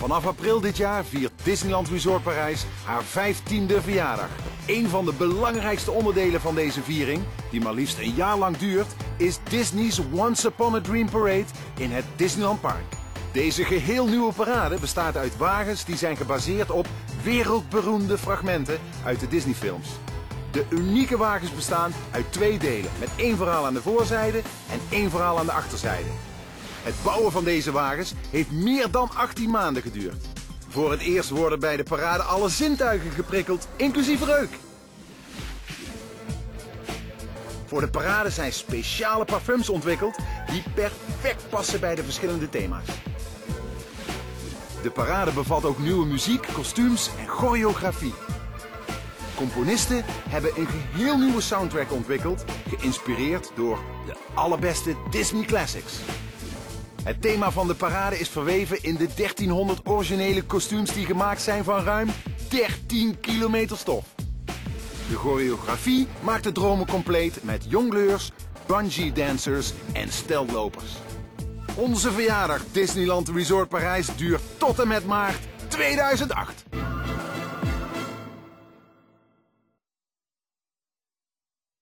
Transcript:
Vanaf april dit jaar viert Disneyland Resort Parijs haar 15e verjaardag. Een van de belangrijkste onderdelen van deze viering, die maar liefst een jaar lang duurt, is Disney's Once Upon a Dream Parade in het Disneyland Park. Deze geheel nieuwe parade bestaat uit wagens die zijn gebaseerd op wereldberoemde fragmenten uit de Disneyfilms. De unieke wagens bestaan uit twee delen, met één verhaal aan de voorzijde en één verhaal aan de achterzijde. Het bouwen van deze wagens heeft meer dan 18 maanden geduurd. Voor het eerst worden bij de parade alle zintuigen geprikkeld, inclusief reuk. Voor de parade zijn speciale parfums ontwikkeld die perfect passen bij de verschillende thema's. De parade bevat ook nieuwe muziek, kostuums en choreografie. Componisten hebben een geheel nieuwe soundtrack ontwikkeld, geïnspireerd door de allerbeste Disney Classics. Het thema van de parade is verweven in de 1300 originele kostuums die gemaakt zijn van ruim 13 kilometer stof. De choreografie maakt de dromen compleet met jongleurs, bungee dancers en steltlopers. Onze verjaardag Disneyland Resort Parijs duurt tot en met maart 2008.